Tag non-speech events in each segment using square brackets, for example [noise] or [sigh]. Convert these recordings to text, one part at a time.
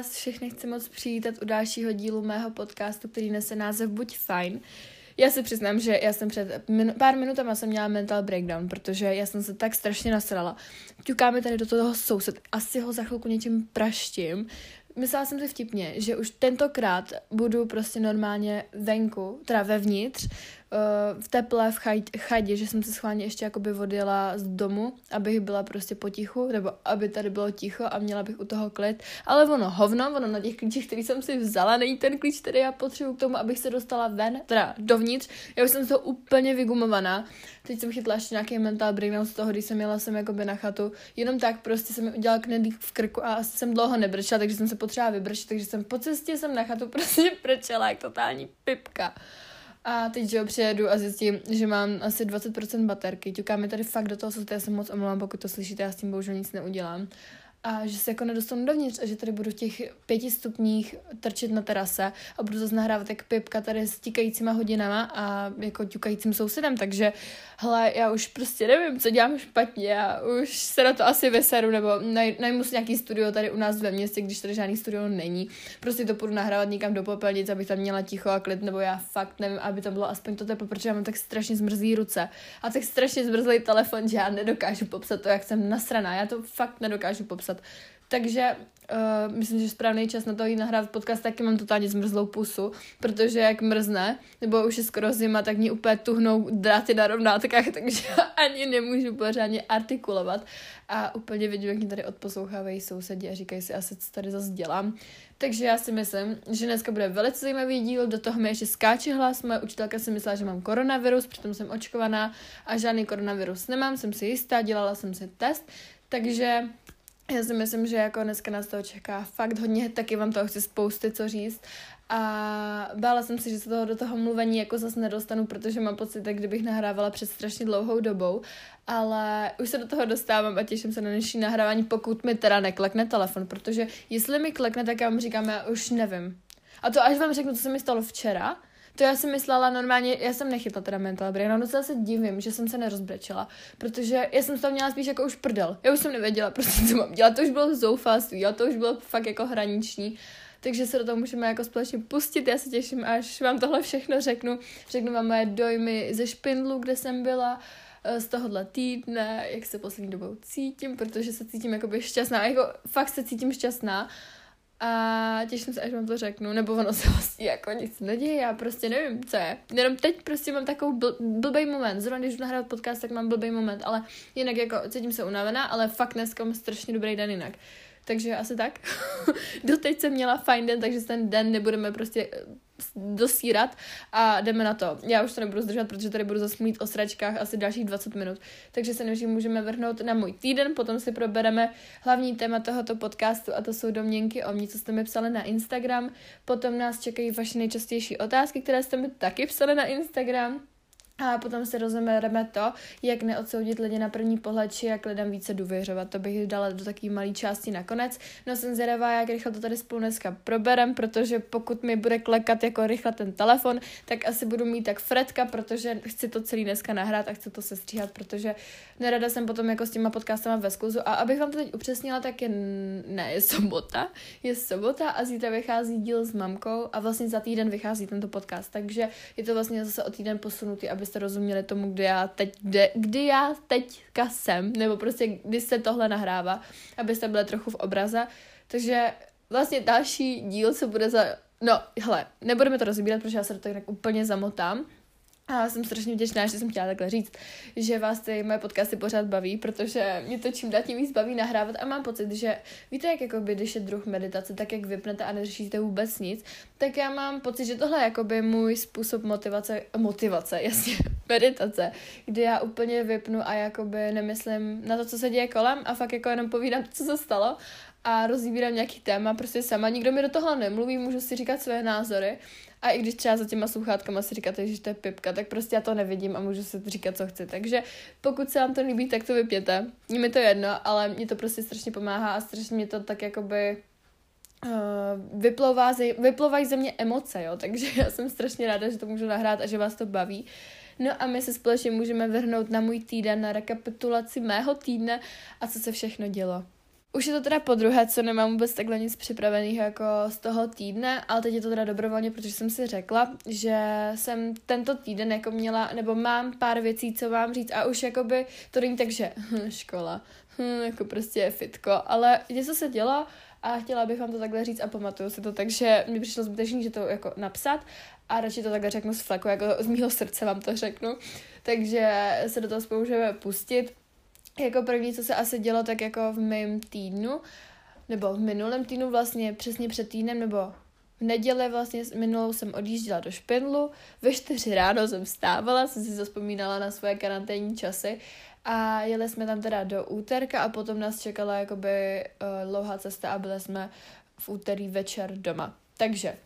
vás všechny chci moc přijítat u dalšího dílu mého podcastu, který nese název Buď fajn. Já si přiznám, že já jsem před minu- pár minutama jsem měla mental breakdown, protože já jsem se tak strašně nasrala. Ťukáme tady do toho soused, asi ho za chvilku něčím praštím. Myslela jsem si vtipně, že už tentokrát budu prostě normálně venku, teda vevnitř, v teple, v chadě, že jsem se schválně ještě jakoby odjela z domu, abych byla prostě potichu, nebo aby tady bylo ticho a měla bych u toho klid. Ale ono hovno, ono na těch klíčích, který jsem si vzala, není ten klíč, který já potřebuji k tomu, abych se dostala ven, teda dovnitř. Já už jsem toho úplně vygumovaná. Teď jsem chytla ještě nějaký mental breakdown z toho, když jsem jela sem jakoby na chatu. Jenom tak prostě jsem mi udělala knedlík v krku a asi jsem dlouho nebrčela, takže jsem se potřebovala vybrčit, takže jsem po cestě jsem na chatu [laughs] prostě brčela jak totální pipka. A teď, že jo, přijedu a zjistím, že mám asi 20% baterky. Ťuká tady fakt do toho, co já se moc omlouvám, pokud to slyšíte, já s tím bohužel nic neudělám a že se jako nedostanu dovnitř a že tady budu v těch pěti stupních trčet na terase a budu zase nahrávat jak pipka tady s tikajícíma hodinama a jako ťukajícím sousedem, takže hele, já už prostě nevím, co dělám špatně, já už se na to asi veseru, nebo naj, najmu si nějaký studio tady u nás ve městě, když tady žádný studio není, prostě to půjdu nahrávat někam do popelnic, abych tam měla ticho a klid, nebo já fakt nevím, aby to bylo aspoň to teplo, protože já mám tak strašně zmrzlý ruce. A tak strašně zmrzlý telefon, že já nedokážu popsat to, jak jsem nasraná, já to fakt nedokážu popsat napsat. Takže uh, myslím, že správný čas na to jít nahrát podcast, taky mám totálně zmrzlou pusu, protože jak mrzne, nebo už je skoro zima, tak mě úplně tuhnou dráty na rovnátkách, [laughs] takže ani nemůžu pořádně artikulovat. A úplně vidím, jak mě tady odposlouchávají sousedí a říkají si asi, co tady zase dělám. Takže já si myslím, že dneska bude velice zajímavý díl, do toho mi ještě skáče hlas, moje učitelka si myslela, že mám koronavirus, přitom jsem očkovaná a žádný koronavirus nemám, jsem si jistá, dělala jsem si test, takže já si myslím, že jako dneska nás toho čeká fakt hodně, taky vám toho chci spousty co říct a bála jsem si, že se toho do toho mluvení jako zase nedostanu, protože mám pocit, jak kdybych nahrávala před strašně dlouhou dobou, ale už se do toho dostávám a těším se na dnešní nahrávání, pokud mi teda neklekne telefon, protože jestli mi klekne, tak já vám říkám, já už nevím. A to až vám řeknu, co se mi stalo včera, to já jsem myslela normálně, já jsem nechytla teda mental breakdown, docela se divím, že jsem se nerozbrečela, protože já jsem toho měla spíš jako už prdel. Já už jsem nevěděla prostě, co mám dělat, to už bylo zoufalství, a to už bylo fakt jako hraniční. Takže se do toho můžeme jako společně pustit. Já se těším, až vám tohle všechno řeknu. Řeknu vám moje dojmy ze špindlu, kde jsem byla, eh, z tohohle týdne, jak se poslední dobou cítím, protože se cítím jakoby šťastná, jako fakt se cítím šťastná a těším se, až vám to řeknu, nebo ono se vlastně jako nic neděje, já prostě nevím, co je. Jenom teď prostě mám takový bl- blbý moment, zrovna když jdu nahrát podcast, tak mám blbý moment, ale jinak jako cítím se unavená, ale fakt dneska mám strašně dobrý den jinak. Takže asi tak. [laughs] Doteď jsem měla fajn den, takže ten den nebudeme prostě dosírat a jdeme na to. Já už to nebudu zdržovat, protože tady budu zase mít o sračkách asi dalších 20 minut. Takže se než můžeme vrhnout na můj týden, potom si probereme hlavní téma tohoto podcastu a to jsou domněnky o mě, co jste mi psali na Instagram. Potom nás čekají vaše nejčastější otázky, které jste mi taky psali na Instagram. A potom se rozebereme to, jak neodsoudit lidi na první pohled, či jak lidem více důvěřovat. To bych dala do takové malé části nakonec. No jsem zvědavá, jak rychle to tady spolu dneska proberem, protože pokud mi bude klekat jako rychle ten telefon, tak asi budu mít tak fredka, protože chci to celý dneska nahrát a chci to sestříhat, protože nerada jsem potom jako s těma podcastama ve skluzu. A abych vám to teď upřesnila, tak je, ne, je sobota, je sobota a zítra vychází díl s mamkou a vlastně za týden vychází tento podcast, takže je to vlastně zase o týden posunutý, aby abyste rozuměli tomu, kdy já teď, kde, kdy já teďka jsem, nebo prostě kdy se tohle nahrává, abyste byli trochu v obraze. Takže vlastně další díl, co bude za... No, hele, nebudeme to rozbírat, protože já se do toho tak úplně zamotám, a jsem strašně vděčná, že jsem chtěla takhle říct, že vás ty moje podcasty pořád baví, protože mě to čím dál tím víc baví nahrávat a mám pocit, že víte, jak jakoby, když je druh meditace, tak jak vypnete a neřešíte vůbec nic, tak já mám pocit, že tohle je jakoby můj způsob motivace, motivace, [laughs] jasně, meditace, kdy já úplně vypnu a jakoby nemyslím na to, co se děje kolem a fakt jako jenom povídám, co se stalo a rozbírám nějaký téma prostě sama. Nikdo mi do toho nemluví, můžu si říkat své názory a i když třeba za těma sluchátkama si říkáte, že to je pipka, tak prostě já to nevidím a můžu si říkat, co chci. Takže pokud se vám to líbí, tak to vypěte. Mně mi to jedno, ale mě to prostě strašně pomáhá a strašně mě to tak jakoby uh, vyplouvají ze mě emoce, jo, takže [laughs] já jsem strašně ráda, že to můžu nahrát a že vás to baví. No a my se společně můžeme vrhnout na můj týden, na rekapitulaci mého týdne a co se všechno dělo. Už je to teda po druhé, co nemám vůbec takhle nic připraveného jako z toho týdne, ale teď je to teda dobrovolně, protože jsem si řekla, že jsem tento týden jako měla, nebo mám pár věcí, co vám říct a už jakoby to není tak, že škola, hm, jako prostě fitko, ale něco se dělo a chtěla bych vám to takhle říct a pamatuju si to, takže mi přišlo zbytečný, že to jako napsat a radši to takhle řeknu z fleku, jako z mého srdce vám to řeknu, takže se do toho spolu pustit jako první, co se asi dělo, tak jako v mém týdnu, nebo v minulém týdnu vlastně přesně před týdnem, nebo v neděli vlastně minulou jsem odjížděla do Špindlu, ve čtyři ráno jsem vstávala, jsem si zaspomínala na svoje karanténní časy a jeli jsme tam teda do úterka a potom nás čekala jakoby uh, dlouhá cesta a byli jsme v úterý večer doma. Takže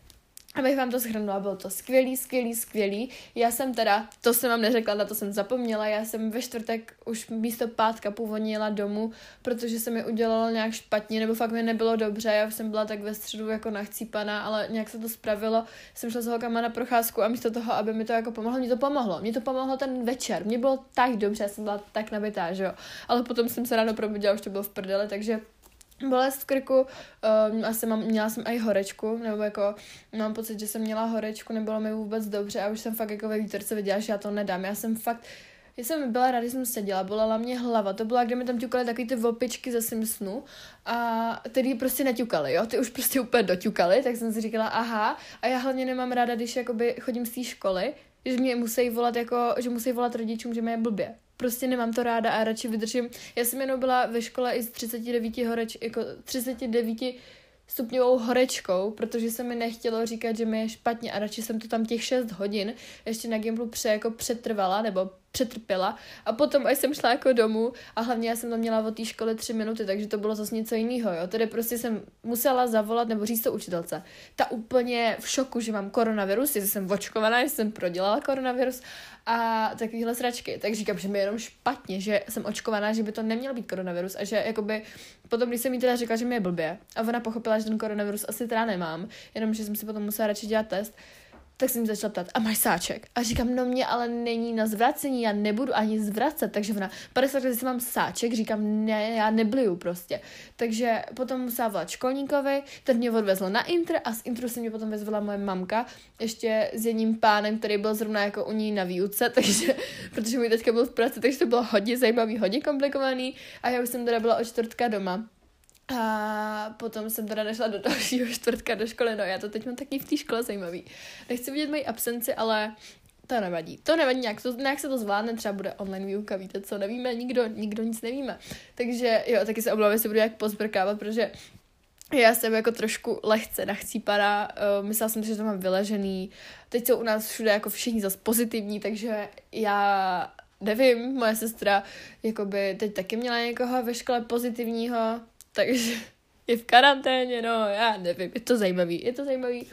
Abych vám to shrnula, bylo to skvělý, skvělý, skvělý. Já jsem teda, to jsem vám neřekla, na to jsem zapomněla, já jsem ve čtvrtek už místo pátka původně jela domů, protože se mi udělalo nějak špatně, nebo fakt mi nebylo dobře, já jsem byla tak ve středu jako nachcípaná, ale nějak se to spravilo. Jsem šla s holkama na procházku a místo toho, aby mi to jako pomohlo, mě to pomohlo. Mě to pomohlo ten večer, mě bylo tak dobře, já jsem byla tak nabitá, že jo. Ale potom jsem se ráno probudila, už to bylo v prdele, takže bolest v krku, um, asi mám, měla jsem i horečku, nebo jako mám pocit, že jsem měla horečku, nebylo mi vůbec dobře a už jsem fakt jako ve výtorce viděla, že já to nedám. Já jsem fakt, já jsem byla ráda, že jsem seděla, bolela mě hlava, to byla, kde mi tam ťukaly takový ty vopičky ze Simpsonu a tedy prostě neťukaly, jo, ty už prostě úplně doťukaly, tak jsem si říkala, aha, a já hlavně nemám ráda, když jakoby chodím z té školy, že mě musí volat jako, že musí volat rodičům, že mě je blbě prostě nemám to ráda a radši vydržím. Já jsem jenom byla ve škole i s 39 horeč, jako 39 stupňovou horečkou, protože se mi nechtělo říkat, že mi je špatně a radši jsem to tam těch 6 hodin ještě na Gimplu pře, jako přetrvala, nebo přetrpěla a potom, až jsem šla jako domů a hlavně já jsem tam měla od té školy tři minuty, takže to bylo zase něco jiného, jo. Tedy prostě jsem musela zavolat nebo říct to učitelce. Ta úplně v šoku, že mám koronavirus, že jsem očkovaná, že jsem prodělala koronavirus a takovýhle sračky. Tak říkám, že mi je jenom špatně, že jsem očkovaná, že by to neměl být koronavirus a že jakoby potom, když jsem jí teda řekla, že mi je blbě a ona pochopila, že ten koronavirus asi teda nemám, jenom že jsem si potom musela radši dělat test, tak jsem mi začala ptát, a máš sáček? A říkám, no mě ale není na zvracení, já nebudu ani zvracet, takže ona, 50 let mám sáček, říkám, ne, já nebliju prostě. Takže potom musela volat školníkovi, ten mě odvezl na intr a z intru se mě potom vezvala moje mamka, ještě s jedním pánem, který byl zrovna jako u ní na výuce, [laughs] takže, protože můj teďka byl v práci, takže to bylo hodně zajímavý, hodně komplikovaný a já už jsem teda byla od čtvrtka doma. A potom jsem teda nešla do dalšího čtvrtka do školy, no já to teď mám taky v té škole zajímavý. Nechci vidět moji absenci, ale to nevadí. To nevadí, nějak, to, nějak se to zvládne, třeba bude online výuka, víte co, nevíme, nikdo, nikdo nic nevíme. Takže jo, taky se omlouvám, jestli budu jak pozbrkávat, protože já jsem jako trošku lehce nachcípaná, uh, myslela jsem že to mám vyležený. Teď jsou u nás všude jako všichni zase pozitivní, takže já nevím, moje sestra jakoby teď taky měla někoho ve škole pozitivního, takže [laughs] je v karanténě, no já nevím, je to zajímavý, je to zajímavý.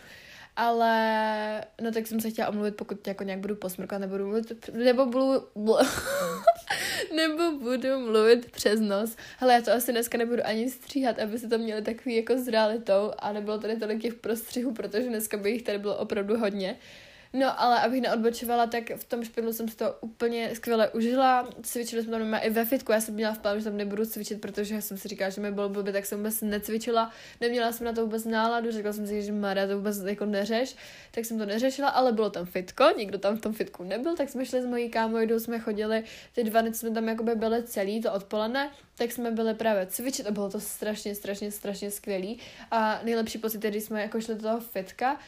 Ale, no tak jsem se chtěla omluvit, pokud jako nějak budu posmrkat, nebudu mluvit, nebo budu, [laughs] nebo budu mluvit přes nos. Hele, já to asi dneska nebudu ani stříhat, aby se to měli takový jako s realitou a nebylo tady tolik těch prostřihů, protože dneska by jich tady bylo opravdu hodně. No, ale abych neodbočovala, tak v tom špindlu jsem si to úplně skvěle užila. Cvičili jsme tam i ve fitku, já jsem měla v plánu, že tam nebudu cvičit, protože jsem si říkala, že mi bylo blbě, tak jsem vůbec necvičila. Neměla jsem na to vůbec náladu, řekla jsem si, že Maria to vůbec jako neřeš, tak jsem to neřešila, ale bylo tam fitko, nikdo tam v tom fitku nebyl, tak jsme šli s mojí kámojdou, jsme chodili, ty dva jsme tam jakoby byli celý to odpoledne, tak jsme byli právě cvičit a bylo to strašně, strašně, strašně skvělý. A nejlepší pocit, když jsme jako šli do toho fitka,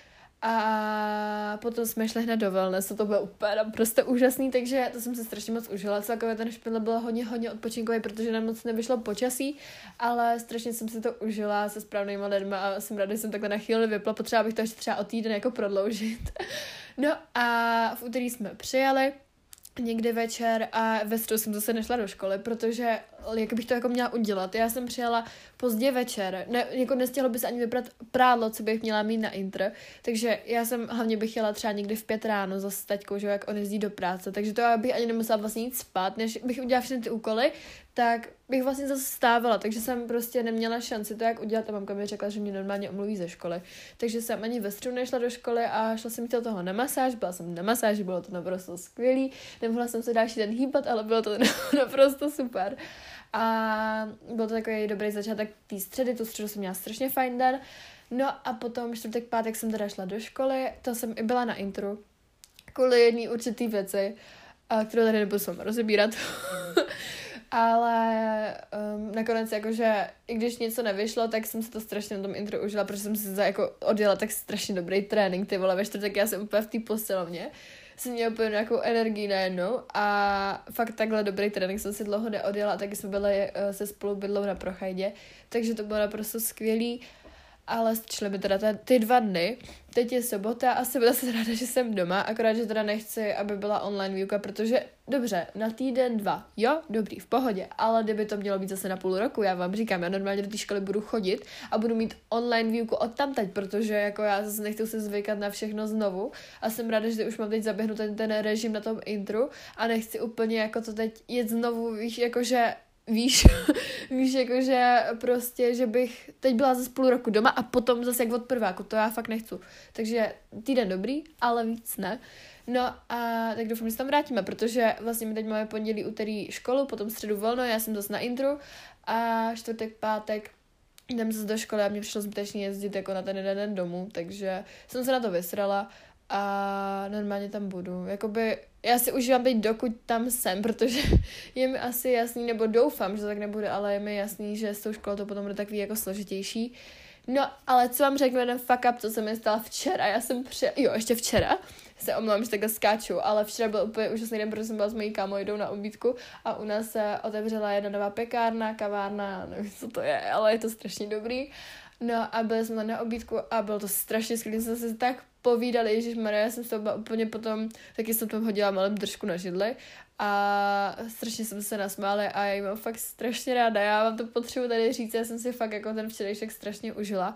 a potom jsme šli hned do wellness, to bylo úplně prostě úžasný, takže to jsem se strašně moc užila. Celkově ten špindl byl hodně, hodně odpočinkový, protože nám moc nevyšlo počasí, ale strašně jsem si to užila se správnými lidmi a jsem ráda, že jsem takhle na chvíli vypla. Potřeba bych to ještě třeba o týden jako prodloužit. [laughs] No a v úterý jsme přijali, někdy večer a ve středu jsem zase nešla do školy, protože jak bych to jako měla udělat. Já jsem přijela pozdě večer, ne, jako nestihlo by se ani vybrat prádlo, co bych měla mít na intr, takže já jsem hlavně bych jela třeba někdy v pět ráno za taťkou, že jak on jezdí do práce, takže to já bych ani nemusela vlastně nic spát, než bych udělala všechny ty úkoly, tak bych vlastně zase stávala, takže jsem prostě neměla šanci to jak udělat. A mamka mi řekla, že mě normálně omluví ze školy. Takže jsem ani ve středu nešla do školy a šla jsem do toho na masáž, byla jsem na masáži, bylo to naprosto skvělý, nemohla jsem se další den hýbat, ale bylo to [laughs] naprosto super. A byl to takový dobrý začátek té středy, tu středu jsem měla strašně fajn den. No a potom čtvrtek, pátek jsem teda šla do školy, to jsem i byla na intru, kvůli jedné určitý věci, kterou tady nebudu s rozebírat. [laughs] Ale um, nakonec jakože, i když něco nevyšlo, tak jsem se to strašně na tom intro užila, protože jsem si za jako odjela tak strašně dobrý trénink, ty vole, ve čtvrtek já jsem úplně v té posilovně, jsem měla úplně nějakou energii najednou a fakt takhle dobrý trénink jsem si dlouho neodjela, taky jsme byli uh, se spolu bydlou na Prochajdě, takže to bylo naprosto skvělý ale stačily mi teda ty dva dny. Teď je sobota a jsem zase ráda, že jsem doma, akorát, že teda nechci, aby byla online výuka, protože dobře, na týden, dva, jo, dobrý, v pohodě, ale kdyby to mělo být zase na půl roku, já vám říkám, já normálně do té školy budu chodit a budu mít online výuku od tam teď, protože jako já zase nechci se zvykat na všechno znovu. A jsem ráda, že už mám teď zaběhnout ten, ten režim na tom intru a nechci úplně jako to teď jet znovu, víš, jakože Víš, [laughs] víš, jakože prostě, že bych teď byla zase půl roku doma a potom zase jak od prváku, to já fakt nechci. Takže týden dobrý, ale víc ne. No a tak doufám, že se tam vrátíme, protože vlastně my teď máme pondělí, úterý školu, potom středu volno, já jsem zase na intru a čtvrtek, pátek jdem zase do školy a mě přišlo zbytečně jezdit jako na ten jeden den domů, takže jsem se na to vysrala a normálně tam budu. Jakoby já si užívám teď, dokud tam jsem, protože [laughs] je mi asi jasný, nebo doufám, že to tak nebude, ale je mi jasný, že s tou školou to potom bude takový jako složitější. No, ale co vám řeknu, jeden fuck up, co se mi stalo včera, já jsem pře... jo, ještě včera, se omlouvám, že takhle skáču, ale včera byl úplně úžasný den, protože jsem byla s mojí kámou, jdou na obídku a u nás se otevřela jedna nová pekárna, kavárna, nevím, co to je, ale je to strašně dobrý. No a byli jsme na obídku a bylo to strašně skvělé, jsme se tak povídali, Ježíš Maria, já jsem se úplně potom, taky jsem tam hodila malém držku na židli a strašně jsem se nasmála a já jí mám fakt strašně ráda, já vám to potřebuji tady říct, já jsem si fakt jako ten včerejšek strašně užila.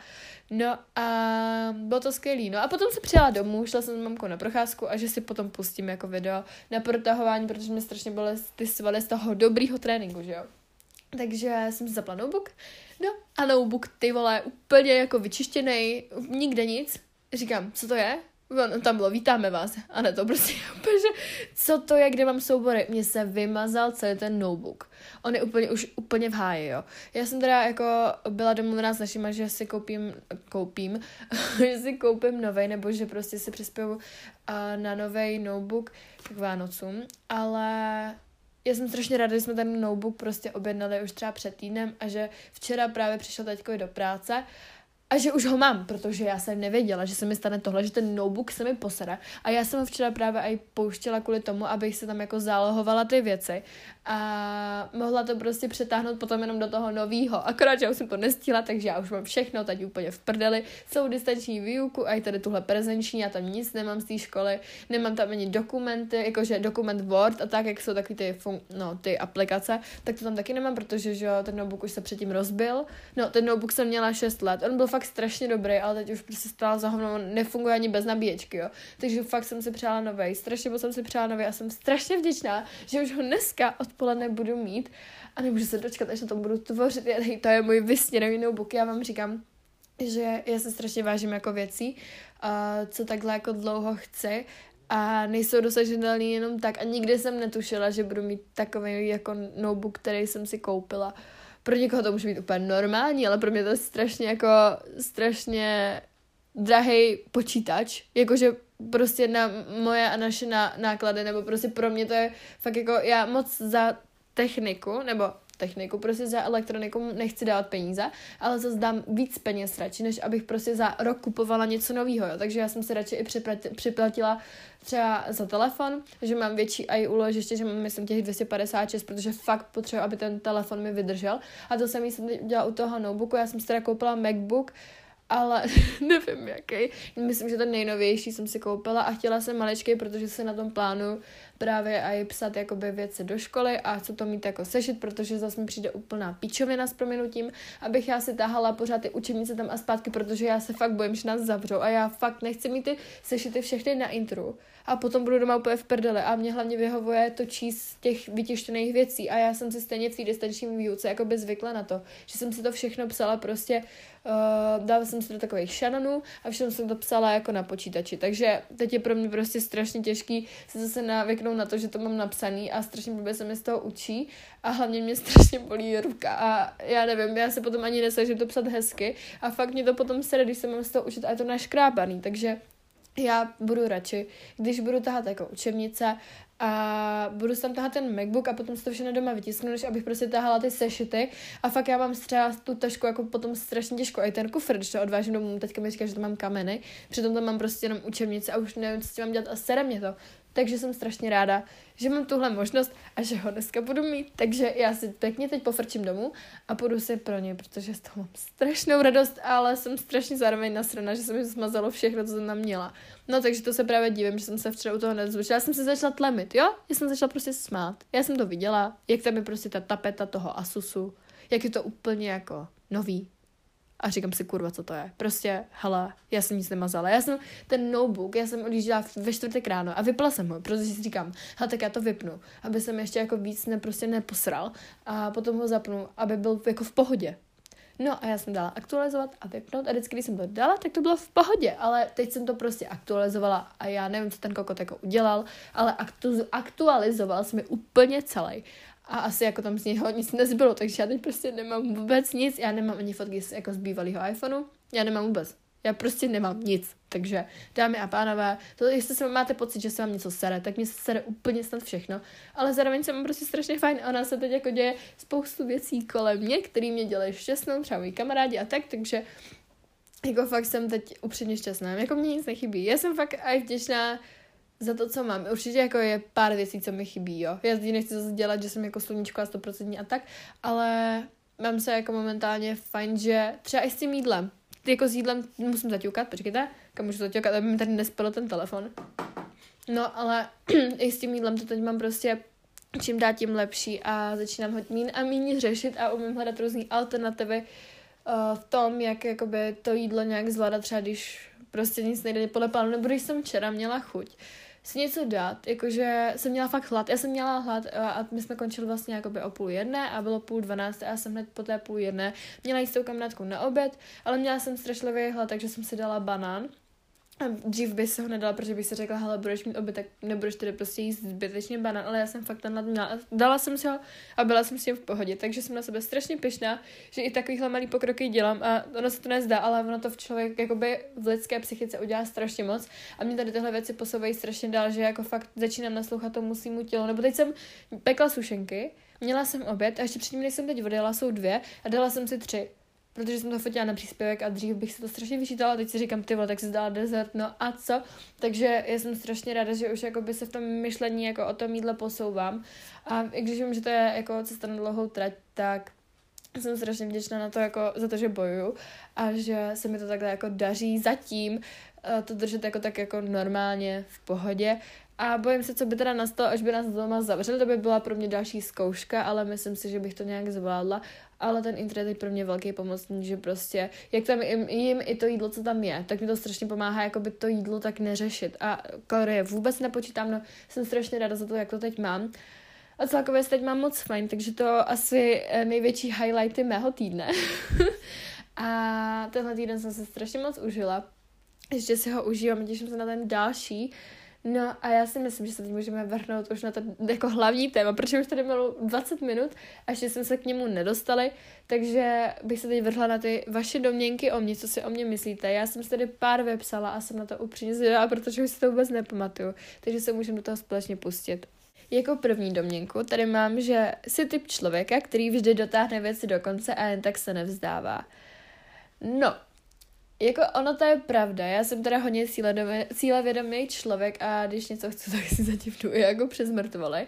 No a bylo to skvělý. No a potom se přijela domů, šla jsem s mamkou na procházku a že si potom pustím jako video na protahování, protože mě strašně byly ty svaly z toho dobrýho tréninku, že jo. Takže jsem si zapla notebook, no a notebook, ty vole, úplně jako vyčištěný, nikde nic, Říkám, co to je? No, tam bylo, vítáme vás. A ne to prostě, [laughs] že co to je, kde mám soubory? Mně se vymazal celý ten notebook. On je úplně, už úplně v háji, jo. Já jsem teda jako byla domluvená s našima, že si koupím, koupím, [laughs] že si koupím novej, nebo že prostě si přispěju uh, na nový notebook k Vánocům, ale já jsem strašně ráda, že jsme ten notebook prostě objednali už třeba před týdnem a že včera právě přišel teďko do práce a že už ho mám, protože já jsem nevěděla, že se mi stane tohle, že ten notebook se mi posere. A já jsem ho včera právě i pouštěla kvůli tomu, abych se tam jako zálohovala ty věci. A mohla to prostě přetáhnout potom jenom do toho novýho. Akorát, že já už jsem to nestihla, takže já už mám všechno teď úplně v prdeli. Celou distanční výuku a i tady tuhle prezenční, já tam nic nemám z té školy, nemám tam ani dokumenty, jakože dokument Word a tak, jak jsou taky ty, fun- no, ty aplikace, tak to tam taky nemám, protože že ten notebook už se předtím rozbil. No, ten notebook jsem měla 6 let, on byl fakt strašně dobrý, ale teď už prostě stál za hovno, nefunguje ani bez nabíječky, jo. Takže fakt jsem si přála nový, strašně moc jsem si přála nový a jsem strašně vděčná, že už ho dneska odpoledne budu mít a nemůžu se dočkat, až na to budu tvořit. To je můj vysněný notebook, já vám říkám, že já se strašně vážím jako věcí, co takhle jako dlouho chci a nejsou dosažitelný jenom tak a nikdy jsem netušila, že budu mít takový jako notebook, který jsem si koupila. Uh, pro někoho to může být úplně normální, ale pro mě to je strašně jako, strašně drahý počítač, jakože prostě na moje a naše náklady, nebo prostě pro mě to je fakt jako, já moc za techniku, nebo techniku, prostě za elektroniku nechci dát peníze, ale zase dám víc peněz radši, než abych prostě za rok kupovala něco nového, takže já jsem si radši i připlatila třeba za telefon, že mám větší i úložiště, že mám myslím těch 256, protože fakt potřebuji, aby ten telefon mi vydržel. A to jsem jsem dělala u toho notebooku, já jsem si teda koupila MacBook, ale [laughs] nevím jaký. Myslím, že ten nejnovější jsem si koupila a chtěla jsem maličký, protože se na tom plánu právě i psat jakoby věci do školy a co to mít jako sešit, protože zase mi přijde úplná píčovina s proměnutím, abych já si tahala pořád ty učebnice tam a zpátky, protože já se fakt bojím, že nás zavřou a já fakt nechci mít ty sešity všechny na intru a potom budu doma úplně v prdele a mě hlavně vyhovuje to číst těch vytištěných věcí a já jsem si stejně v té distanční výuce jako by zvykla na to, že jsem si to všechno psala prostě uh, dala jsem si do takových šanonů a všechno jsem to psala jako na počítači, takže teď je pro mě prostě strašně těžký se zase navyknout na to, že to mám napsaný a strašně blbě se mi z toho učí. A hlavně mě [laughs] strašně bolí ruka a já nevím, já se potom ani nesažím to psat hezky. A fakt mě to potom sere, když se mám z toho učit a je to naškrábaný, takže já budu radši, když budu tahat jako učebnice a budu tam tahat ten MacBook a potom si to všechno doma vytisknu, než abych prostě tahala ty sešity a fakt já mám třeba tu tašku jako potom strašně těžko, i ten kufr, když to odvážím domů, teďka mi říká, že to mám kameny, přitom tam mám prostě jenom učebnice a už nevím, co s tím mám dělat a sere mě to. Takže jsem strašně ráda, že mám tuhle možnost a že ho dneska budu mít. Takže já si pěkně teď pofrčím domů a půjdu si pro něj, protože z toho mám strašnou radost, ale jsem strašně zároveň nasrana, že se mi smazalo všechno, co jsem tam měla. No takže to se právě divím, že jsem se včera u toho nezvučila. Já jsem se začala tlemit, jo? Já jsem začala prostě smát. Já jsem to viděla, jak tam je prostě ta tapeta toho Asusu, jak je to úplně jako nový, a říkám si, kurva, co to je. Prostě, hele, já jsem nic nemazala. Já jsem ten notebook, já jsem odjížděla ve čtvrtek ráno a vypla jsem ho, protože si říkám, hele, tak já to vypnu, aby jsem ještě jako víc ne, prostě neposral a potom ho zapnu, aby byl jako v pohodě. No a já jsem dala aktualizovat a vypnout a vždycky, když jsem to dala, tak to bylo v pohodě, ale teď jsem to prostě aktualizovala a já nevím, co ten kokot jako udělal, ale aktu- aktualizoval jsem mi úplně celý a asi jako tam z něho nic nezbylo, takže já teď prostě nemám vůbec nic, já nemám ani fotky z, jako z bývalého iPhoneu, já nemám vůbec. Já prostě nemám nic. Takže, dámy a pánové, to, jestli se máte pocit, že se vám něco sere, tak mě se sere úplně snad všechno. Ale zároveň se mám prostě strašně fajn. Ona se teď jako děje spoustu věcí kolem mě, které mě dělají šťastnou, třeba moji kamarádi a tak, takže jako fakt jsem teď upřímně šťastná. Jako mě nic nechybí. Já jsem fakt aj vděčná za to, co mám. Určitě jako je pár věcí, co mi chybí, jo. Já zde nechci zase dělat, že jsem jako sluníčko a 100% a tak, ale mám se jako momentálně fajn, že třeba i s tím jídlem. Ty jako s jídlem musím zaťukat, počkejte, kam můžu zaťukat, aby mi tady nespadl ten telefon. No, ale [clears throat] i s tím jídlem to teď mám prostě čím dát tím lepší a začínám ho mín a míň řešit a umím hledat různé alternativy uh, v tom, jak jakoby to jídlo nějak zvládat, třeba když prostě nic nejde podle plánu, nebo když jsem včera měla chuť si něco dát, jakože jsem měla fakt hlad, já jsem měla hlad a my jsme končili vlastně jakoby o půl jedné a bylo půl dvanácté a já jsem hned po té půl jedné měla jít s tou kamarádkou na oběd, ale měla jsem strašlivý hlad, takže jsem si dala banán a dřív by se ho nedala, protože bych si řekla, hele, budeš mít oběd, tak nebudeš tedy prostě jíst zbytečně banán, ale já jsem fakt ten měla. Dala jsem si ho a byla jsem s tím v pohodě, takže jsem na sebe strašně pyšná, že i takovýhle malý pokroky dělám a ono se to nezdá, ale ono to v člověk jakoby v lidské psychice udělá strašně moc a mě tady tyhle věci posouvají strašně dál, že jako fakt začínám naslouchat tomu musímu tělu, nebo teď jsem pekla sušenky, Měla jsem oběd a ještě předtím, než jsem teď odjela, jsou dvě a dala jsem si tři protože jsem to fotila na příspěvek a dřív bych se to strašně vyčítala, teď si říkám, ty vole, tak si zdala dezert, no a co? Takže já jsem strašně ráda, že už jakoby se v tom myšlení jako o tom jídle posouvám a i když vím, že to je jako cesta na dlouhou trať, tak jsem strašně vděčná na to, jako, za to, že bojuju a že se mi to takhle jako daří zatím eh, to držet jako tak jako normálně v pohodě a bojím se, co by teda nastalo, až by nás doma zavřeli, to by byla pro mě další zkouška, ale myslím si, že bych to nějak zvládla. Ale ten internet je pro mě velký pomocný, že prostě, jak tam jim, jim i to jídlo, co tam je, tak mi to strašně pomáhá, jako by to jídlo tak neřešit. A kalorie vůbec nepočítám, no jsem strašně ráda za to, jak to teď mám. A celkově se teď mám moc fajn, takže to asi eh, největší highlighty mého týdne. [laughs] a tenhle týden jsem se strašně moc užila. Ještě si ho užívám, těším se na ten další. No a já si myslím, že se teď můžeme vrhnout už na to jako hlavní téma, protože už tady bylo 20 minut a ještě jsme se k němu nedostali, takže bych se teď vrhla na ty vaše domněnky o mě, co si o mě myslíte. Já jsem si tady pár vypsala a jsem na to upřímně zvědavá, protože už si to vůbec nepamatuju, takže se můžeme do toho společně pustit. Jako první domněnku tady mám, že jsi typ člověka, který vždy dotáhne věci do konce a jen tak se nevzdává. No, jako ono to je pravda, já jsem teda hodně cílevědomý člověk a když něco chci, tak si zatím jako přes mrtvoly.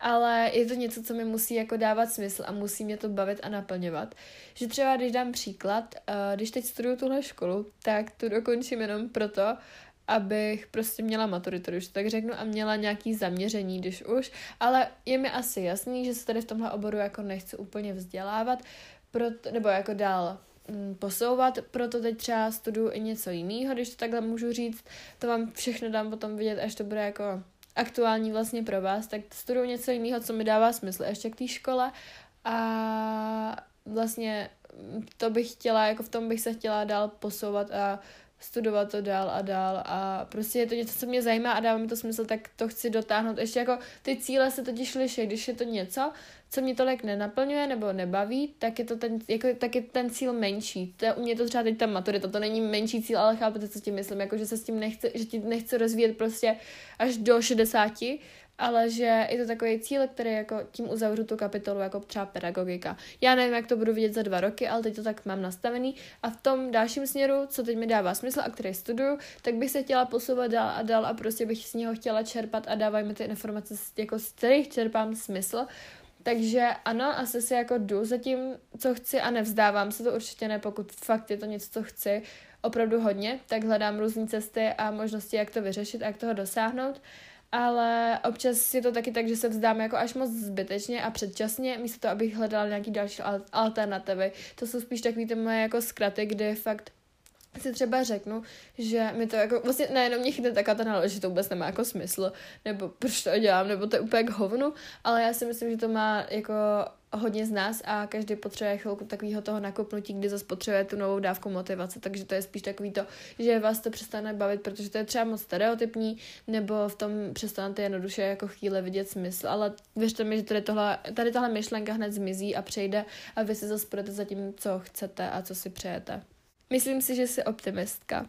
Ale je to něco, co mi musí jako dávat smysl a musí mě to bavit a naplňovat. Že třeba, když dám příklad, uh, když teď studuju tuhle školu, tak tu dokončím jenom proto, abych prostě měla maturitu, když tak řeknu, a měla nějaký zaměření, když už, ale je mi asi jasný, že se tady v tomhle oboru jako nechci úplně vzdělávat, proto, nebo jako dál posouvat, proto teď třeba studuju i něco jiného, když to takhle můžu říct, to vám všechno dám potom vidět, až to bude jako aktuální vlastně pro vás, tak studuju něco jiného, co mi dává smysl ještě k té škole a vlastně to bych chtěla, jako v tom bych se chtěla dál posouvat a studovat to dál a dál a prostě je to něco, co mě zajímá a dává mi to smysl, tak to chci dotáhnout. Ještě jako ty cíle se totiž liší, když je to něco, co mě tolik nenaplňuje nebo nebaví, tak je to ten, jako, tak je ten cíl menší. To je, u mě to třeba teď ta maturita, to není menší cíl, ale chápete, co tím myslím, jako, že se s tím nechce, že ti nechce rozvíjet prostě až do 60, ale že je to takový cíl, který jako tím uzavřu tu kapitolu jako třeba pedagogika. Já nevím, jak to budu vidět za dva roky, ale teď to tak mám nastavený a v tom dalším směru, co teď mi dává smysl a který studuju, tak bych se chtěla posouvat dál a dál a prostě bych z něho chtěla čerpat a dávají mi ty informace, jako z kterých čerpám smysl. Takže ano, asi si jako jdu za tím, co chci a nevzdávám se to určitě ne, pokud fakt je to něco, co chci opravdu hodně, tak hledám různé cesty a možnosti, jak to vyřešit a jak toho dosáhnout ale občas je to taky tak, že se vzdám jako až moc zbytečně a předčasně, místo toho, abych hledala nějaký další alternativy. To jsou spíš takový ty moje jako zkraty, kdy fakt si třeba řeknu, že mi to jako, vlastně nejenom mě chytne taková ta nálež, že to vůbec nemá jako smysl, nebo proč to dělám, nebo to je úplně k hovnu, ale já si myslím, že to má jako hodně z nás a každý potřebuje chvilku takového toho nakopnutí, kdy zase potřebuje tu novou dávku motivace, takže to je spíš takový to, že vás to přestane bavit, protože to je třeba moc stereotypní, nebo v tom přestanete jednoduše jako chvíle vidět smysl, ale věřte mi, že tady tohle, tady tahle myšlenka hned zmizí a přejde a vy si zase půjdete za tím, co chcete a co si přejete. Myslím si, že jsi optimistka.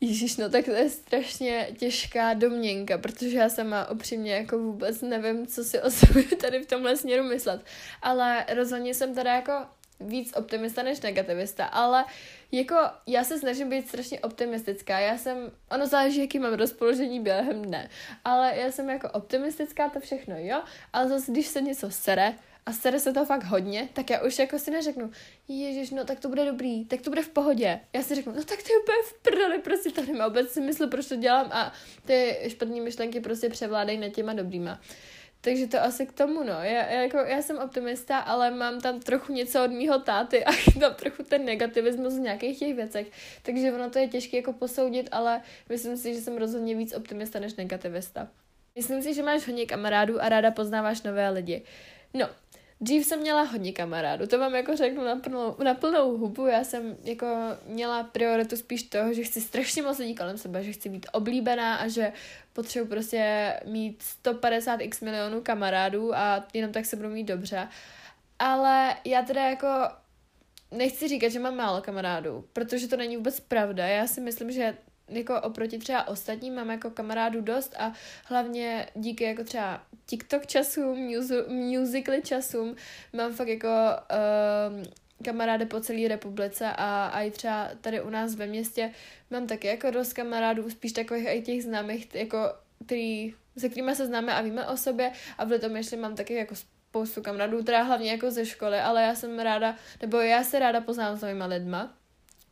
Ježíš, no tak to je strašně těžká domněnka, protože já sama upřímně jako vůbec nevím, co si o sobě [laughs] tady v tomhle směru myslet. Ale rozhodně jsem teda jako víc optimista než negativista, ale jako já se snažím být strašně optimistická. Já jsem, ono záleží, jaký mám rozpoložení během dne, ale já jsem jako optimistická, to všechno, jo, ale zase, když se něco sere, a sere se to fakt hodně, tak já už jako si neřeknu, ježiš, no tak to bude dobrý, tak to bude v pohodě. Já si řeknu, no tak to je úplně v prdeli, prostě to nemá vůbec smysl, proč to dělám a ty špatné myšlenky prostě převládají nad těma dobrýma. Takže to asi k tomu, no. Já, já, jako, já jsem optimista, ale mám tam trochu něco od mýho táty a [laughs] tam trochu ten negativismus v nějakých těch věcech. Takže ono to je těžké jako posoudit, ale myslím si, že jsem rozhodně víc optimista než negativista. Myslím si, že máš hodně kamarádů a ráda poznáváš nové lidi. No, Dřív jsem měla hodně kamarádů, to vám jako řeknu na plnou, na plnou hubu, já jsem jako měla prioritu spíš toho, že chci strašně moc lidí kolem sebe, že chci být oblíbená a že potřebuji prostě mít 150 x milionů kamarádů a jenom tak se budu mít dobře. Ale já teda jako nechci říkat, že mám málo kamarádů, protože to není vůbec pravda. Já si myslím, že jako oproti třeba ostatním mám jako kamarádů dost a hlavně díky jako třeba TikTok časům, musically časům mám fakt jako um, kamarády po celé republice a, a i třeba tady u nás ve městě mám taky jako dost kamarádů, spíš takových i těch známých, jako, který, se kterými se známe a víme o sobě a v tom ještě mám taky jako spoustu kamarádů, teda hlavně jako ze školy, ale já jsem ráda, nebo já se ráda poznám s novýma lidma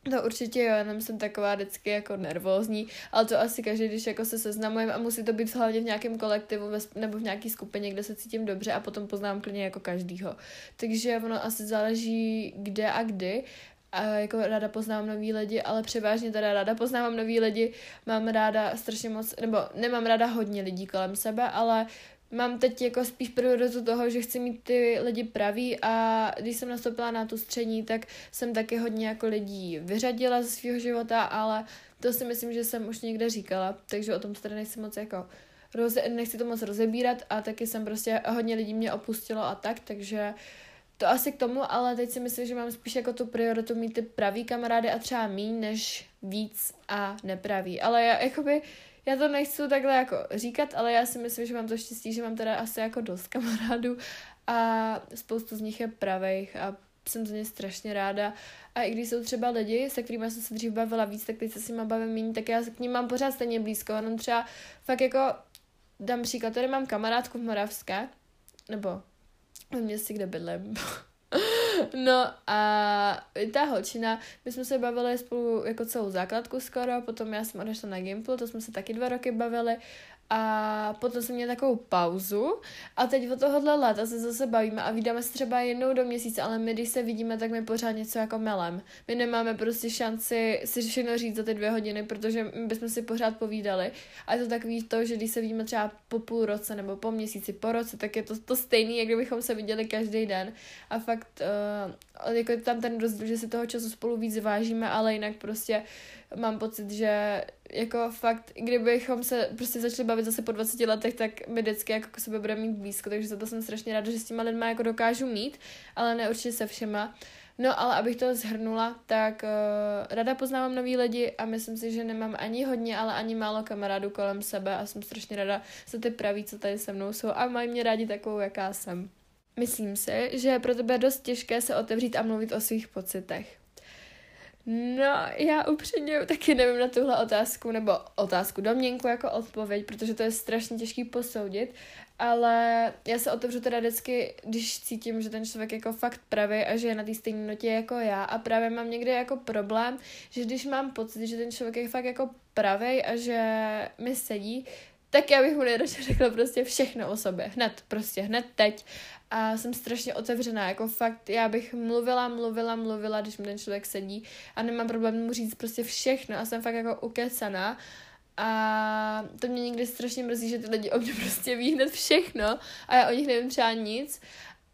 to určitě jo, jenom jsem taková vždycky jako nervózní, ale to asi každý, když jako se seznamujeme a musí to být hlavně v nějakém kolektivu nebo v nějaké skupině, kde se cítím dobře a potom poznám klidně jako každýho. Takže ono asi záleží kde a kdy, a jako ráda poznávám nový lidi, ale převážně teda ráda poznávám nový lidi, mám ráda strašně moc, nebo nemám ráda hodně lidí kolem sebe, ale mám teď jako spíš prioritu toho, že chci mít ty lidi praví a když jsem nastoupila na tu střední, tak jsem taky hodně jako lidí vyřadila ze svého života, ale to si myslím, že jsem už někde říkala, takže o tom tady nechci moc jako roze, nechci to moc rozebírat a taky jsem prostě hodně lidí mě opustilo a tak, takže to asi k tomu, ale teď si myslím, že mám spíš jako tu prioritu mít ty pravý kamarády a třeba míň než víc a nepravý. Ale já, jakoby, já to nechci takhle jako říkat, ale já si myslím, že mám to štěstí, že mám teda asi jako dost kamarádů a spoustu z nich je pravých a jsem za ně strašně ráda. A i když jsou třeba lidi, se kterými jsem se dřív bavila víc, tak teď se s nimi bavím méně, tak já se k ním mám pořád stejně blízko. Jenom třeba fakt jako dám příklad, tady mám kamarádku v Moravské, nebo v městě, kde bydlím. [laughs] No a ta holčina, my jsme se bavili spolu jako celou základku skoro, potom já jsem odešla na Gimplu, to jsme se taky dva roky bavili a potom jsem měla takovou pauzu a teď od tohohle léta se zase bavíme a vydáme se třeba jednou do měsíce, ale my když se vidíme, tak my pořád něco jako melem. My nemáme prostě šanci si všechno říct za ty dvě hodiny, protože my bychom si pořád povídali a je to takový to, že když se vidíme třeba po půl roce nebo po měsíci, po roce, tak je to to stejný, jak kdybychom se viděli každý den a fakt uh, jako tam ten rozdíl, že si toho času spolu víc vážíme, ale jinak prostě mám pocit, že jako fakt, kdybychom se prostě začali bavit zase po 20 letech, tak my vždycky jako k sebe budeme mít blízko, takže za to jsem strašně ráda, že s těma lidma jako dokážu mít, ale ne určitě se všema. No ale abych to zhrnula, tak uh, rada poznávám nový lidi a myslím si, že nemám ani hodně, ale ani málo kamarádů kolem sebe a jsem strašně ráda za ty praví, co tady se mnou jsou a mají mě rádi takovou, jaká jsem. Myslím si, že je pro tebe dost těžké se otevřít a mluvit o svých pocitech. No, já upřímně taky nevím na tuhle otázku, nebo otázku domněnku jako odpověď, protože to je strašně těžký posoudit, ale já se otevřu teda vždycky, když cítím, že ten člověk jako fakt pravý a že je na té stejné notě jako já a právě mám někdy jako problém, že když mám pocit, že ten člověk je fakt jako pravý a že mi sedí, tak já bych mu nejradši řekla prostě všechno o sobě, hned, prostě hned teď. A jsem strašně otevřená, jako fakt, já bych mluvila, mluvila, mluvila, když mi ten člověk sedí a nemám problém mu říct prostě všechno a jsem fakt jako ukecaná. A to mě někdy strašně mrzí, že ty lidi o mě prostě ví hned všechno a já o nich nevím třeba nic.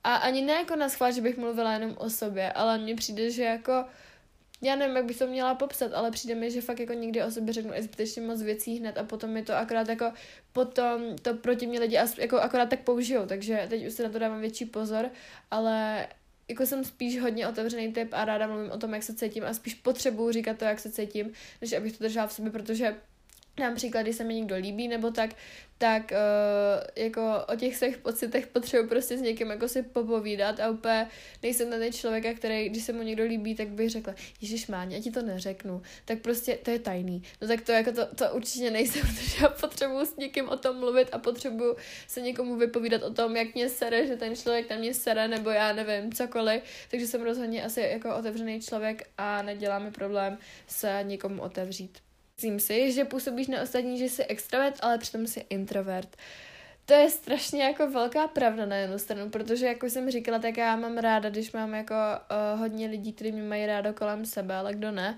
A ani ne jako na schvál, že bych mluvila jenom o sobě, ale mně přijde, že jako já nevím, jak bych to měla popsat, ale přijde mi, že fakt jako někdy o sobě řeknu i zbytečně moc věcí hned a potom mi to akorát jako, potom to proti mě lidi jako akorát tak použijou, takže teď už se na to dávám větší pozor, ale jako jsem spíš hodně otevřený typ a ráda mluvím o tom, jak se cítím a spíš potřebuju říkat to, jak se cítím, než abych to držela v sobě, protože například, když se mi někdo líbí nebo tak, tak uh, jako o těch svých pocitech potřebuji prostě s někým jako si popovídat a úplně nejsem ten člověka, který, když se mu někdo líbí, tak bych řekla, Ježíš má, já ti to neřeknu, tak prostě to je tajný. No tak to jako to, to určitě nejsem, [laughs] protože já potřebuji s někým o tom mluvit a potřebuji se někomu vypovídat o tom, jak mě sere, že ten člověk tam mě sere, nebo já nevím, cokoliv. Takže jsem rozhodně asi jako otevřený člověk a nedělá mi problém se někomu otevřít. Myslím si, že působíš na ostatní, že jsi extrovert, ale přitom jsi introvert. To je strašně jako velká pravda na jednu stranu, protože jako jsem říkala, tak já mám ráda, když mám jako uh, hodně lidí, kteří mě mají rádo kolem sebe, ale kdo ne.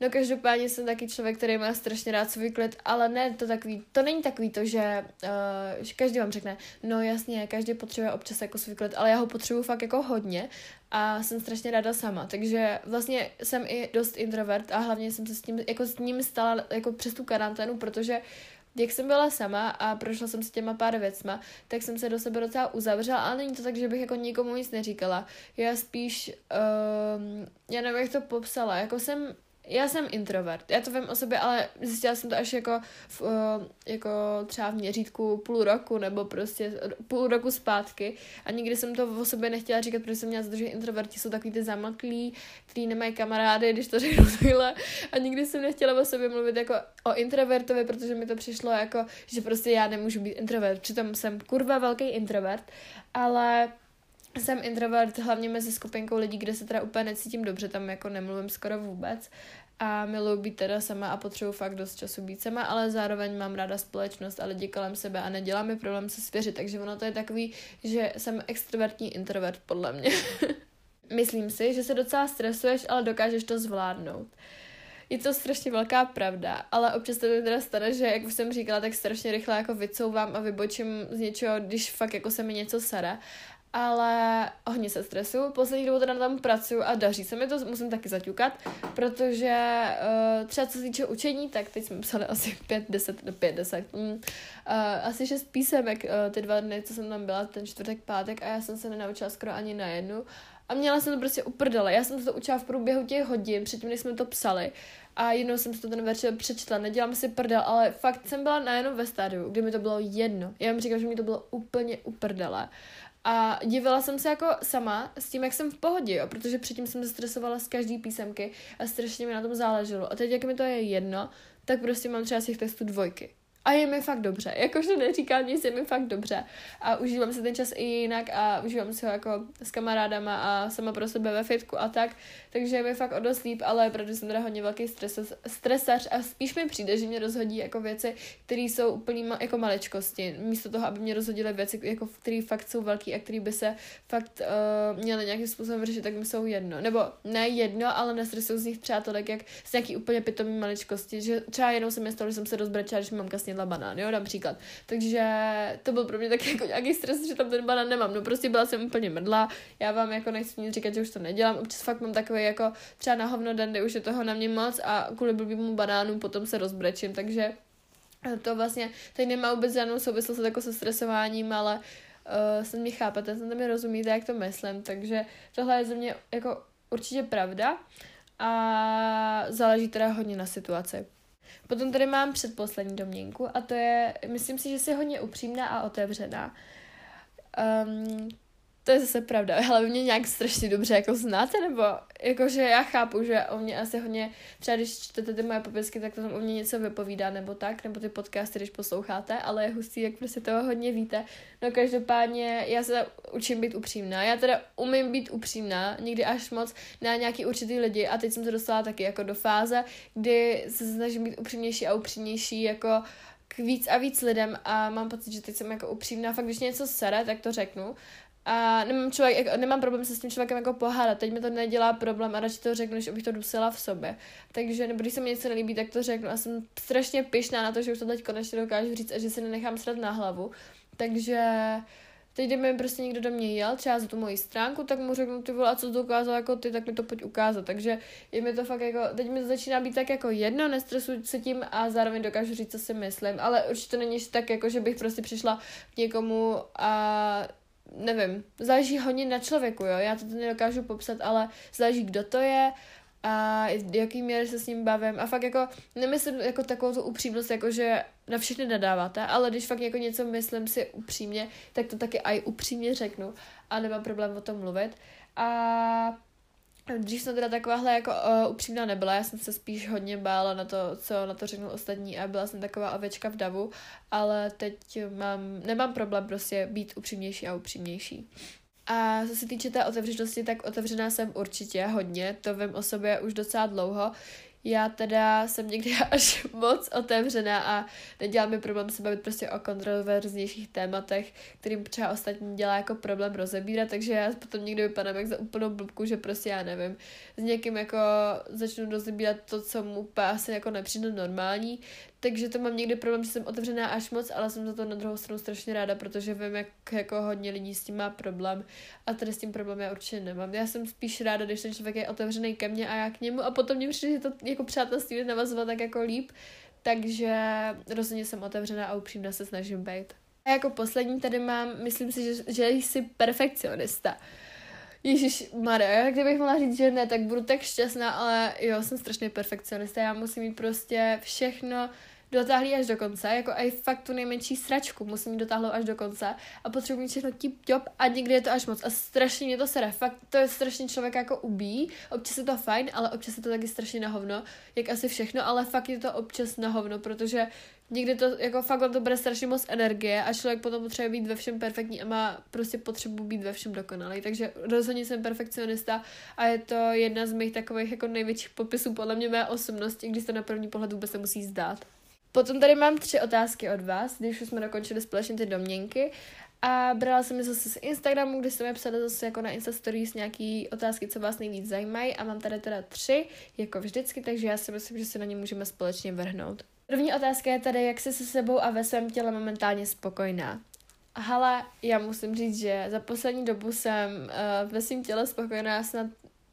No každopádně jsem taky člověk, který má strašně rád svůj klid, ale ne to takový, to není takový to, že, uh, že každý vám řekne, no jasně, každý potřebuje občas jako svůj klid, ale já ho potřebuji fakt jako hodně a jsem strašně ráda sama, takže vlastně jsem i dost introvert a hlavně jsem se s tím, jako s ním stala jako přes tu karanténu, protože jak jsem byla sama a prošla jsem si těma pár věcma, tak jsem se do sebe docela uzavřela, ale není to tak, že bych jako nikomu nic neříkala. Já spíš, um, já nevím, jak to popsala, jako jsem já jsem introvert, já to vím o sobě, ale zjistila jsem to až jako, v, uh, jako třeba v měřítku půl roku nebo prostě půl roku zpátky. A nikdy jsem to o sobě nechtěla říkat, protože jsem měla za to, že introverti jsou takový ty zamaklí, kteří nemají kamarády, když to řeknu [laughs] takhle. A nikdy jsem nechtěla o sobě mluvit jako o introvertovi, protože mi to přišlo jako, že prostě já nemůžu být introvert, přitom jsem kurva velký introvert, ale jsem introvert hlavně mezi skupinkou lidí, kde se teda úplně necítím dobře, tam jako nemluvím skoro vůbec a miluji být teda sama a potřebuji fakt dost času být sama, ale zároveň mám ráda společnost a lidi kolem sebe a nedělá mi problém se svěřit, takže ono to je takový, že jsem extrovertní introvert podle mě. [laughs] Myslím si, že se docela stresuješ, ale dokážeš to zvládnout. Je to strašně velká pravda, ale občas to mi teda stane, že, jak už jsem říkala, tak strašně rychle jako vycouvám a vybočím z něčeho, když fakt jako se mi něco sere ale hodně se stresu. Poslední dobou teda tam pracuju a daří se mi to, musím taky zaťukat, protože uh, třeba co se týče učení, tak teď jsme psali asi 5, 10, no 5, 10, mm, uh, asi 6 písemek uh, ty dva dny, co jsem tam byla, ten čtvrtek, pátek a já jsem se nenaučila skoro ani na jednu. A měla jsem to prostě uprdele. Já jsem to učila v průběhu těch hodin, předtím, než jsme to psali. A jednou jsem si to ten večer přečetla, nedělám si prdel, ale fakt jsem byla najednou ve stádiu, kdy mi to bylo jedno. Já vám říkám, že mi to bylo úplně uprdele. A divila jsem se jako sama s tím, jak jsem v pohodě, jo, protože předtím jsem se stresovala z každý písemky a strašně mi na tom záleželo. A teď, jak mi to je jedno, tak prostě mám třeba z těch testů dvojky. A je mi fakt dobře. Jakože neříkám nic, je mi fakt dobře. A užívám si ten čas i jinak a užívám si ho jako s kamarádama a sama pro sebe ve fitku a tak. Takže je mi fakt o dost líp, ale protože jsem teda hodně velký stres, stresař a spíš mi přijde, že mě rozhodí jako věci, které jsou úplně ma, jako maličkosti. Místo toho, aby mě rozhodily věci, jako, které fakt jsou velké a které by se fakt uh, měly nějakým způsobem řešit, tak mi jsou jedno. Nebo ne jedno, ale nestresuju z nich třeba tolik, jak z nějaký úplně pitomý maličkosti. Že třeba jenom se mi stalo, že jsem se rozbrečela, když mamka snědla banán, jo, dám příklad. Takže to byl pro mě taky jako nějaký stres, že tam ten banán nemám. No prostě byla jsem úplně mrdla. Já vám jako nechci nic říkat, že už to nedělám. Občas fakt mám takový jako třeba na hovno den, kdy už je toho na mě moc a kvůli blbýmu banánu potom se rozbrečím. Takže to vlastně teď nemá vůbec žádnou souvislost jako se stresováním, ale uh, se mě chápete, se mi rozumíte, jak to myslím, takže tohle je ze mě jako určitě pravda a záleží teda hodně na situaci. Potom tady mám předposlední domněnku a to je, myslím si, že jsi hodně upřímná a otevřená. Um, to je zase pravda, [laughs] ale mě nějak strašně dobře jako znáte, nebo jakože já chápu, že o mě asi hodně, třeba když čtete ty moje popisky, tak to tam o mě něco vypovídá, nebo tak, nebo ty podcasty, když posloucháte, ale je hustý, jak prostě toho hodně víte. No každopádně já se učím být upřímná. Já teda umím být upřímná, někdy až moc na nějaký určitý lidi a teď jsem to dostala taky jako do fáze, kdy se snažím být upřímnější a upřímnější jako k víc a víc lidem a mám pocit, že teď jsem jako upřímná, fakt když něco sere, tak to řeknu a nemám, člověk, jako, nemám problém se s tím člověkem jako pohádat. Teď mi to nedělá problém a radši to řeknu, než abych to dusila v sobě. Takže, nebo když se mi něco nelíbí, tak to řeknu. A jsem strašně pyšná na to, že už to teď konečně dokážu říct a že se nenechám srat na hlavu. Takže teď, kdyby mi prostě někdo do mě jel, třeba za tu moji stránku, tak mu řeknu, ty vole, a co to ukázal jako ty, tak mi to pojď ukázat. Takže je mi to fakt jako, teď mi to začíná být tak jako jedno, nestresuji se tím a zároveň dokážu říct, co si myslím. Ale určitě to není tak jako, že bych prostě přišla k někomu a nevím, záleží hodně na člověku, jo, já to nedokážu popsat, ale záleží, kdo to je a jaký míry se s ním bavím. A fakt jako nemyslím jako takovou tu upřímnost, jako že na všechny nadáváte, ale když fakt jako něco myslím si upřímně, tak to taky aj upřímně řeknu a nemám problém o tom mluvit. A Dřív jsem teda takováhle jako uh, upřímná nebyla, já jsem se spíš hodně bála na to, co na to řeknou ostatní a byla jsem taková ovečka v davu, ale teď mám, nemám problém prostě být upřímnější a upřímnější. A co se týče té otevřenosti, tak otevřená jsem určitě hodně, to vím o sobě už docela dlouho. Já teda jsem někdy [laughs] až moc otevřená a nedělá mi problém se bavit prostě o kontroverznějších tématech, kterým třeba ostatní dělá jako problém rozebírat, takže já potom někdy vypadám jak za úplnou blbku, že prostě já nevím, s někým jako začnu rozebírat to, co mu asi jako nepřijde normální, takže to mám někdy problém, že jsem otevřená až moc, ale jsem za to na druhou stranu strašně ráda, protože vím, jak jako hodně lidí s tím má problém a tady s tím problém já určitě nemám. Já jsem spíš ráda, když ten člověk je otevřený ke mně a já k němu a potom mě přijde, že to jako přátelství navazovat tak jako líp, takže rozhodně jsem otevřená a upřímná se snažím být. A jako poslední tady mám, myslím si, že, že jsi perfekcionista. Ježíš Maria, kdybych mohla říct, že ne, tak budu tak šťastná, ale jo, jsem strašně perfekcionista, já musím mít prostě všechno dotáhlý až do konce, jako i fakt tu nejmenší sračku musím dotáhnout až do konce a potřebuji všechno tip top a někdy je to až moc a strašně mě to sere, fakt to je strašně člověk jako ubí, občas je to fajn, ale občas je to taky strašně na hovno, jak asi všechno, ale fakt je to občas na hovno, protože někdy to, jako fakt vám to bude strašně moc energie a člověk potom potřebuje být ve všem perfektní a má prostě potřebu být ve všem dokonalý. Takže rozhodně jsem perfekcionista a je to jedna z mých takových jako největších popisů podle mě mé osobnosti, když to na první pohled vůbec nemusí zdát. Potom tady mám tři otázky od vás, když už jsme dokončili společně ty domněnky. A brala jsem je zase z Instagramu, kde jsem mi psala zase jako na Insta Stories nějaký otázky, co vás nejvíc zajímají a mám tady teda tři, jako vždycky, takže já si myslím, že se na ně můžeme společně vrhnout. První otázka je tady, jak jsi se sebou a ve svém těle momentálně spokojená. Hala, já musím říct, že za poslední dobu jsem uh, ve svém těle spokojená snad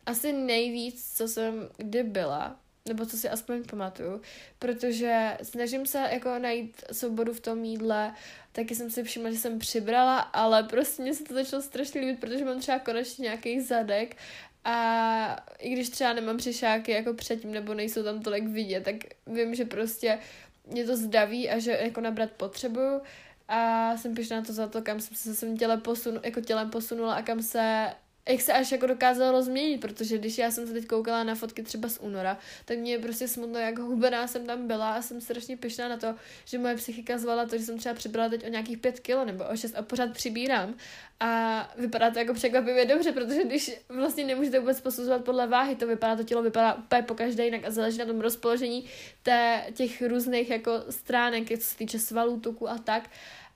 asi nejvíc, co jsem kdy byla nebo co si aspoň pamatuju, protože snažím se jako najít svobodu v tom jídle, taky jsem si všimla, že jsem přibrala, ale prostě mě se to začalo strašně líbit, protože mám třeba konečně nějaký zadek a i když třeba nemám přišáky jako předtím, nebo nejsou tam tolik vidět, tak vím, že prostě mě to zdaví a že jako nabrat potřebuju. A jsem pišná to za to, kam jsem se svým těle posun, jako tělem posunula a kam se jak se až jako dokázalo rozměnit, protože když já jsem se teď koukala na fotky třeba z února, tak mě je prostě smutno, jak hubená jsem tam byla a jsem strašně pyšná na to, že moje psychika zvala to, že jsem třeba přibrala teď o nějakých pět kilo nebo o šest a pořád přibírám. A vypadá to jako překvapivě dobře, protože když vlastně nemůžete vůbec posuzovat podle váhy, to vypadá, to tělo vypadá úplně po každé jinak a záleží na tom rozpoložení té, těch různých jako stránek, co se týče svalů, tuku a tak.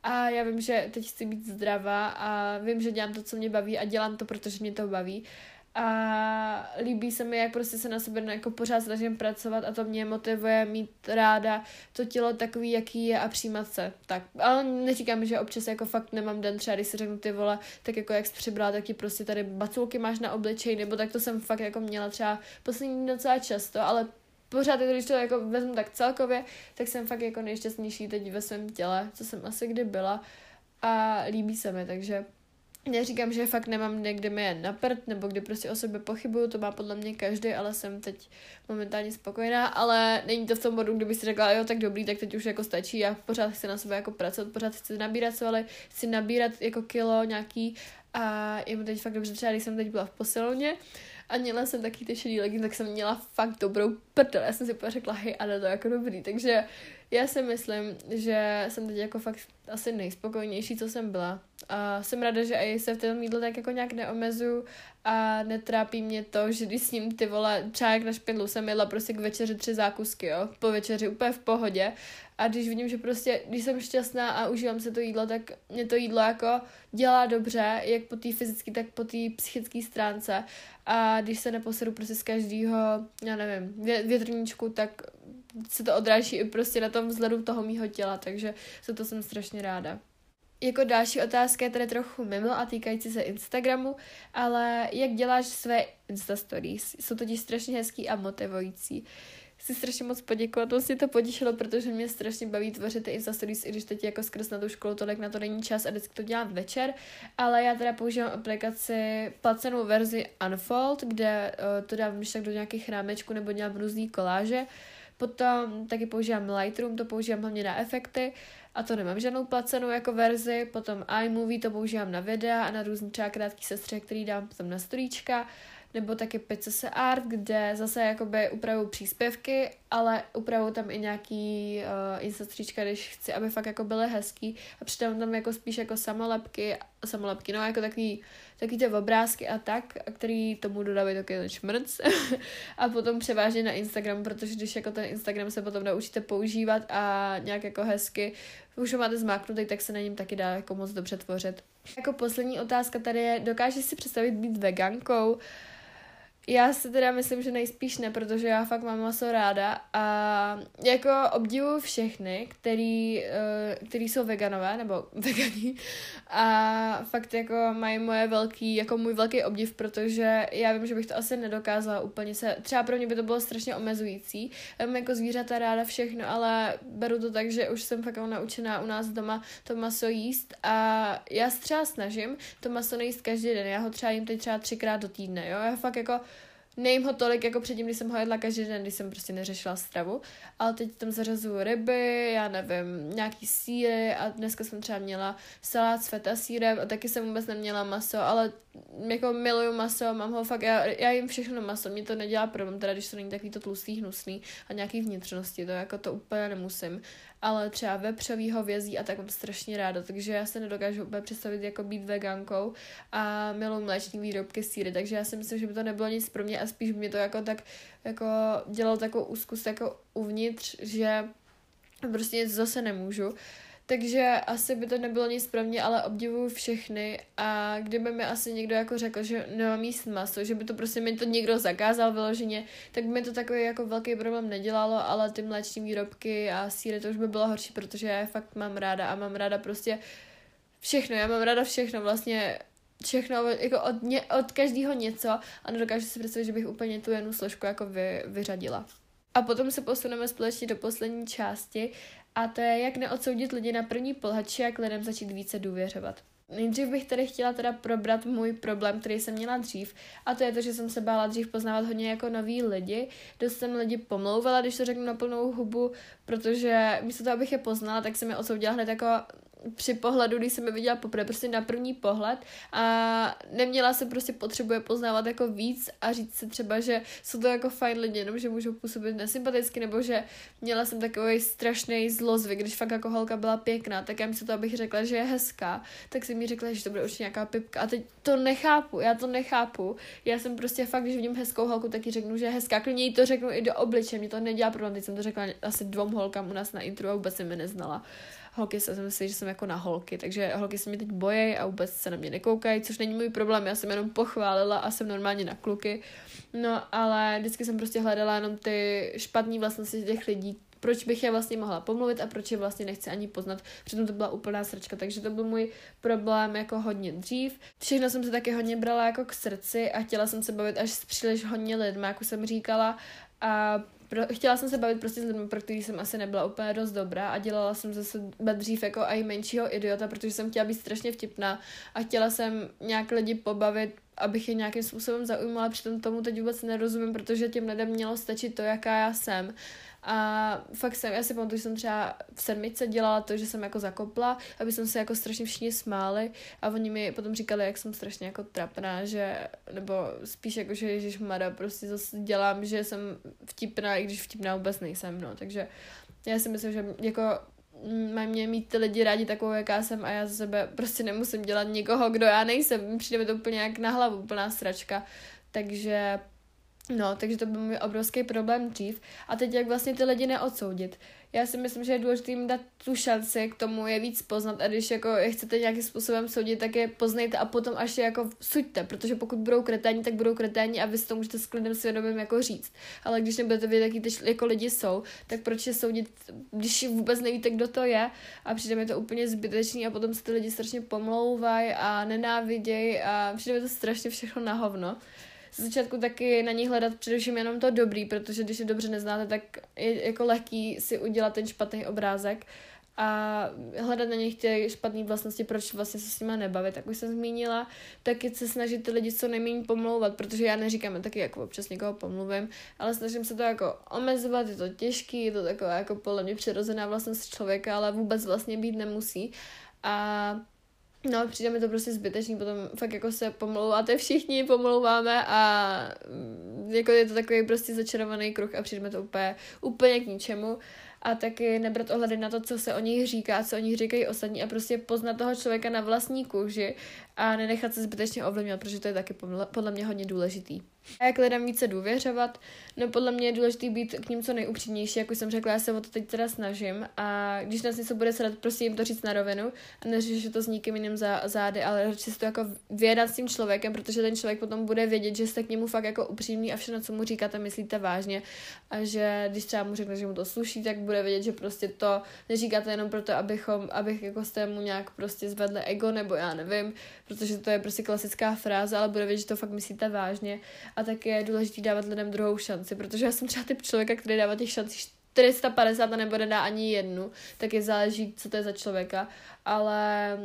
A já vím, že teď chci být zdravá a vím, že dělám to, co mě baví a dělám to, protože mě to baví. A líbí se mi, jak prostě se na sebe jako pořád snažím pracovat a to mě motivuje mít ráda to tělo takový, jaký je a přijímat se. Tak, ale neříkám, že občas jako fakt nemám den třeba, když si řeknu ty vole, tak jako jak jsi přibrala, tak ti prostě tady baculky máš na obličeji, nebo tak to jsem fakt jako měla třeba poslední docela často, ale pořád, když to jako vezmu tak celkově, tak jsem fakt jako nejšťastnější teď ve svém těle, co jsem asi kdy byla. A líbí se mi, takže Neříkám, že fakt nemám někde mi jen na prd, nebo kdy prostě o sebe pochybuju, to má podle mě každý, ale jsem teď momentálně spokojená, ale není to v tom bodu, kdyby si řekla, jo, tak dobrý, tak teď už jako stačí, já pořád chci na sebe jako pracovat, pořád chci nabírat svaly, chci nabírat jako kilo nějaký. A je mi teď fakt dobře, třeba když jsem teď byla v posilovně, a měla jsem taky ty šedý leggings, tak jsem měla fakt dobrou prdel. Já jsem si řekla, hej, ale to jako dobrý. Takže já si myslím, že jsem teď jako fakt asi nejspokojnější, co jsem byla. A jsem ráda, že i se v tom jídle tak jako nějak neomezuju a netrápí mě to, že když s ním ty vole, jak na špindlu jsem jedla prostě k večeři tři zákusky, jo, po večeři úplně v pohodě a když vidím, že prostě, když jsem šťastná a užívám se to jídlo, tak mě to jídlo jako dělá dobře, jak po té fyzické, tak po té psychické stránce a když se neposedu prostě z každého, já nevím, větrníčku, tak se to odráží i prostě na tom vzhledu toho mýho těla, takže za to jsem strašně ráda. Jako další otázka je tady trochu mimo a týkající se Instagramu, ale jak děláš své Insta stories? Jsou totiž strašně hezký a motivující. Chci strašně moc poděkovat, vlastně to potěšilo, protože mě strašně baví tvořit ty Insta stories, i když teď jako skrz na tu školu tolik na to není čas a vždycky to dělám večer, ale já teda používám aplikaci placenou verzi Unfold, kde uh, to když tak do nějakých rámečků nebo dělám různý koláže. Potom taky používám Lightroom, to používám hlavně na efekty a to nemám žádnou placenou jako verzi, potom iMovie to používám na videa a na různý třeba krátký sestřih, který dám tam na storíčka, nebo taky PCS Art, kde zase jakoby upravuju příspěvky, ale upravuju tam i nějaký uh, instastříčka, když chci, aby fakt jako byly hezký a přidám tam jako spíš jako samolepky, samolepky, no jako takový, takový ty obrázky a tak, a který tomu dodávají takový šmrc [laughs] a potom převážně na Instagram, protože když jako ten Instagram se potom naučíte používat a nějak jako hezky, už ho máte zmáknutý, tak se na něm taky dá jako moc dobře tvořit. Jako poslední otázka tady je, dokážeš si představit být vegankou? Uh, já si teda myslím, že nejspíš ne, protože já fakt mám maso ráda a jako obdivuju všechny, který, uh, který jsou veganové nebo [laughs] veganí a fakt jako mají moje velký, jako můj velký obdiv, protože já vím, že bych to asi nedokázala úplně se, třeba pro mě by to bylo strašně omezující, já mám jako zvířata ráda všechno, ale beru to tak, že už jsem fakt jako naučená u nás doma to maso jíst a já se třeba snažím to maso nejíst každý den, já ho třeba jím teď třeba třikrát do týdne, jo, já fakt jako Nejím ho tolik jako předtím, když jsem ho jedla každý den, když jsem prostě neřešila stravu, ale teď tam zařazuju ryby, já nevím, nějaký síry a dneska jsem třeba měla salát s feta sírem a taky jsem vůbec neměla maso, ale jako miluju maso, mám ho fakt, já, já jim všechno maso, mě to nedělá problém, teda když to není takový to tlustý, hnusný a nějaký vnitřnosti, to jako to úplně nemusím, ale třeba vepřový hovězí a tak mám strašně ráda, takže já se nedokážu úplně představit jako být vegankou a miluji mléční výrobky, síry, takže já si myslím, že by to nebylo nic pro mě a spíš by mě to jako tak jako dělalo takovou úzkus jako uvnitř, že prostě nic zase nemůžu. Takže asi by to nebylo nic pro mě, ale obdivuju všechny. A kdyby mi asi někdo jako řekl, že nemám jíst maso, že by to prostě mi to někdo zakázal vyloženě, tak by mi to takový jako velký problém nedělalo, ale ty mléční výrobky a síry to už by bylo horší, protože já je fakt mám ráda a mám ráda prostě všechno, já mám ráda všechno, vlastně. Všechno, jako od, ně, od každého něco a nedokážu si představit, že bych úplně tu jednu složku jako vy, vyřadila. A potom se posuneme společně do poslední části a to je, jak neodsoudit lidi na první pohled, či jak lidem začít více důvěřovat. Nejdřív bych tady chtěla teda probrat můj problém, který jsem měla dřív, a to je to, že jsem se bála dřív poznávat hodně jako noví lidi. Dost jsem lidi pomlouvala, když to řeknu na plnou hubu, protože místo toho, abych je poznala, tak jsem je odsoudila hned jako při pohledu, když jsem je viděla poprvé, prostě na první pohled a neměla se prostě potřebuje poznávat jako víc a říct si třeba, že jsou to jako fajn lidi, jenom že můžou působit nesympaticky, nebo že měla jsem takový strašný zlozvyk, když fakt jako holka byla pěkná, tak já mi to, abych řekla, že je hezká, tak si mi řekla, že to bude určitě nějaká pipka. A teď to nechápu, já to nechápu. Já jsem prostě fakt, když vidím hezkou holku, tak ji řeknu, že je hezká, klidně to řeknu i do obliče, mě to nedělá problém, teď jsem to řekla asi dvou holkám u nás na intro a vůbec jsem neznala holky se myslí, že jsem jako na holky, takže holky se mě teď bojí a vůbec se na mě nekoukají, což není můj problém, já jsem jenom pochválila a jsem normálně na kluky. No, ale vždycky jsem prostě hledala jenom ty špatné vlastnosti těch lidí, proč bych je vlastně mohla pomluvit a proč je vlastně nechci ani poznat. Přitom to byla úplná srčka, takže to byl můj problém jako hodně dřív. Všechno jsem se taky hodně brala jako k srdci a chtěla jsem se bavit až s příliš hodně lidmi, jako jsem říkala. A pro, chtěla jsem se bavit prostě s lidmi, pro který jsem asi nebyla úplně dost dobrá a dělala jsem ze sebe dřív jako i menšího idiota, protože jsem chtěla být strašně vtipná a chtěla jsem nějak lidi pobavit, abych je nějakým způsobem zaujmula, přitom tomu teď vůbec nerozumím, protože těm lidem mělo stačit to, jaká já jsem. A fakt jsem, já si pamatuju, že jsem třeba v sedmice dělala to, že jsem jako zakopla, aby jsem se jako strašně všichni smáli a oni mi potom říkali, jak jsem strašně jako trapná, že, nebo spíš jako, že Ježíš Mara, prostě zase dělám, že jsem vtipná, i když vtipná vůbec nejsem, no, takže já si myslím, že jako mají mě mít ty lidi rádi takovou, jaká jsem a já za sebe prostě nemusím dělat někoho, kdo já nejsem. Přijde mi to úplně jak na hlavu, úplná sračka. Takže No, takže to byl můj obrovský problém dřív. A teď jak vlastně ty lidi neodsoudit. Já si myslím, že je důležité jim dát tu šanci k tomu je víc poznat a když jako je chcete nějakým způsobem soudit, tak je poznejte a potom až je jako suďte, protože pokud budou kreténi, tak budou kreténi a vy si to můžete s klidem svědomím jako říct. Ale když nebudete vědět, jaký ty jako lidi jsou, tak proč je soudit, když vůbec nevíte, kdo to je a přijde mi to úplně zbytečný a potom se ty lidi strašně pomlouvají a nenávidějí a přijde mi to strašně všechno na hovno ze začátku taky na ní hledat především jenom to dobrý, protože když je dobře neznáte, tak je jako lehký si udělat ten špatný obrázek a hledat na nich ty špatné vlastnosti, proč vlastně se s nimi nebavit, tak už jsem zmínila, taky se snažit ty lidi co nejméně pomlouvat, protože já neříkám taky jako občas někoho pomluvím, ale snažím se to jako omezovat, je to těžký, je to taková jako podle mě přirozená vlastnost člověka, ale vůbec vlastně být nemusí. A No, přijde mi to prostě zbytečný, potom fakt jako se pomlouváte všichni, pomlouváme a mm, jako je to takový prostě začarovaný kruh a přijde mi to úplně, úplně k ničemu. A taky nebrat ohledy na to, co se o nich říká, co o nich říkají ostatní a prostě poznat toho člověka na vlastní kůži a nenechat se zbytečně ovlivňovat, protože to je taky podle mě hodně důležitý. A jak lidem více důvěřovat? No podle mě je důležité být k ním co nejupřímnější, jak už jsem řekla, já se o to teď teda snažím a když nás něco bude sedat, prostě jim to říct na rovinu a neřešit to s nikým jiným za, zády, ale radši si to jako vědat s tím člověkem, protože ten člověk potom bude vědět, že jste k němu fakt jako upřímný a všechno, co mu říkáte, myslíte vážně a že když třeba mu řekne, že mu to sluší, tak bude vědět, že prostě to neříkáte jenom proto, abychom, abych jako jste mu nějak prostě zvedli ego nebo já nevím, protože to je prostě klasická fráze, ale bude vědět, že to fakt myslíte vážně. A tak je důležité dávat lidem druhou šanci, protože já jsem třeba typ člověka, který dává těch šancí 450 a nebude dá ani jednu, tak je záleží, co to je za člověka, ale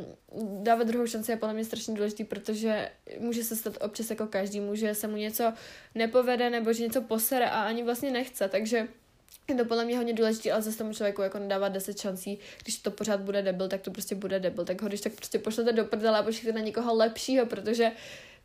dávat druhou šanci je podle mě strašně důležitý, protože může se stát občas jako každý, může se mu něco nepovede nebo že něco posere a ani vlastně nechce, takže je to podle mě hodně důležité, ale zase tomu člověku jako nedávat 10 šancí, když to pořád bude debil, tak to prostě bude debil, tak ho když tak prostě pošlete do prdele a pošlete na někoho lepšího, protože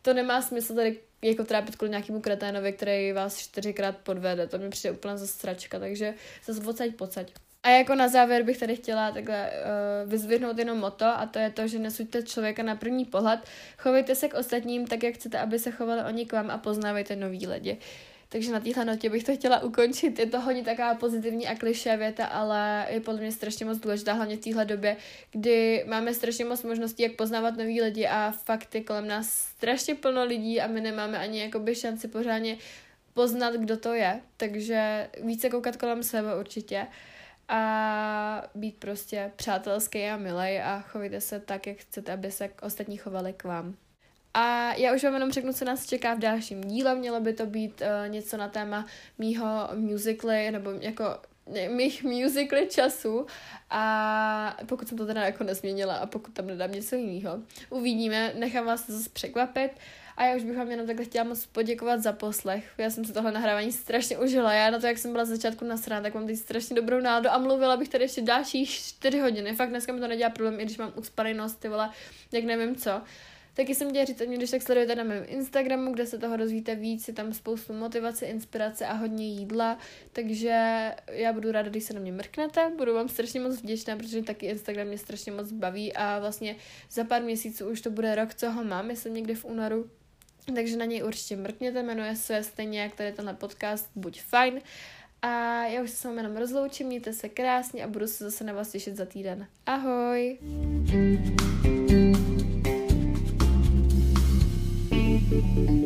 to nemá smysl tady jako trápit kvůli nějakému kreténovi, který vás čtyřikrát podvede. To mi přijde úplně za stračka, takže zase odsaď, pocať. A jako na závěr bych tady chtěla takhle uh, vyzvihnout jenom moto a to je to, že nesuďte člověka na první pohled, chovejte se k ostatním tak, jak chcete, aby se chovali oni k vám a poznávejte nový lidi. Uh, takže na téhle notě bych to chtěla ukončit. Je to hodně taková pozitivní a kliše věta, ale je podle mě strašně moc důležitá, hlavně v téhle době, kdy máme strašně moc možností, jak poznávat nový lidi a fakt je kolem nás strašně plno lidí a my nemáme ani jakoby šanci pořádně poznat, kdo to je. Takže více koukat kolem sebe určitě a být prostě přátelský a milej a chovejte se tak, jak chcete, aby se ostatní chovali k vám. A já už vám jenom řeknu, co nás čeká v dalším díle. Mělo by to být uh, něco na téma mýho musically, nebo jako mých musical času a pokud jsem to teda jako nezměnila a pokud tam nedám něco jiného, uvidíme, nechám vás zase překvapit a já už bych vám jenom takhle chtěla moc poděkovat za poslech. Já jsem si tohle nahrávání strašně užila. Já na to, jak jsem byla z začátku nasraná, tak mám teď strašně dobrou náladu a mluvila bych tady ještě další 4 hodiny. Fakt dneska mi to nedělá problém, i když mám ucpaný nos, ty vole, jak nevím co. Taky jsem chtěla říct, mě když tak sledujete na mém Instagramu, kde se toho dozvíte víc, je tam spoustu motivace, inspirace a hodně jídla, takže já budu ráda, když se na mě mrknete, budu vám strašně moc vděčná, protože taky Instagram mě strašně moc baví a vlastně za pár měsíců už to bude rok, co ho mám, myslím někdy v únoru, takže na něj určitě mrkněte, jmenuje se stejně jak tady tenhle podcast Buď fajn. A já už se s vámi jenom rozloučím, mějte se krásně a budu se zase na vás těšit za týden. Ahoj! thank you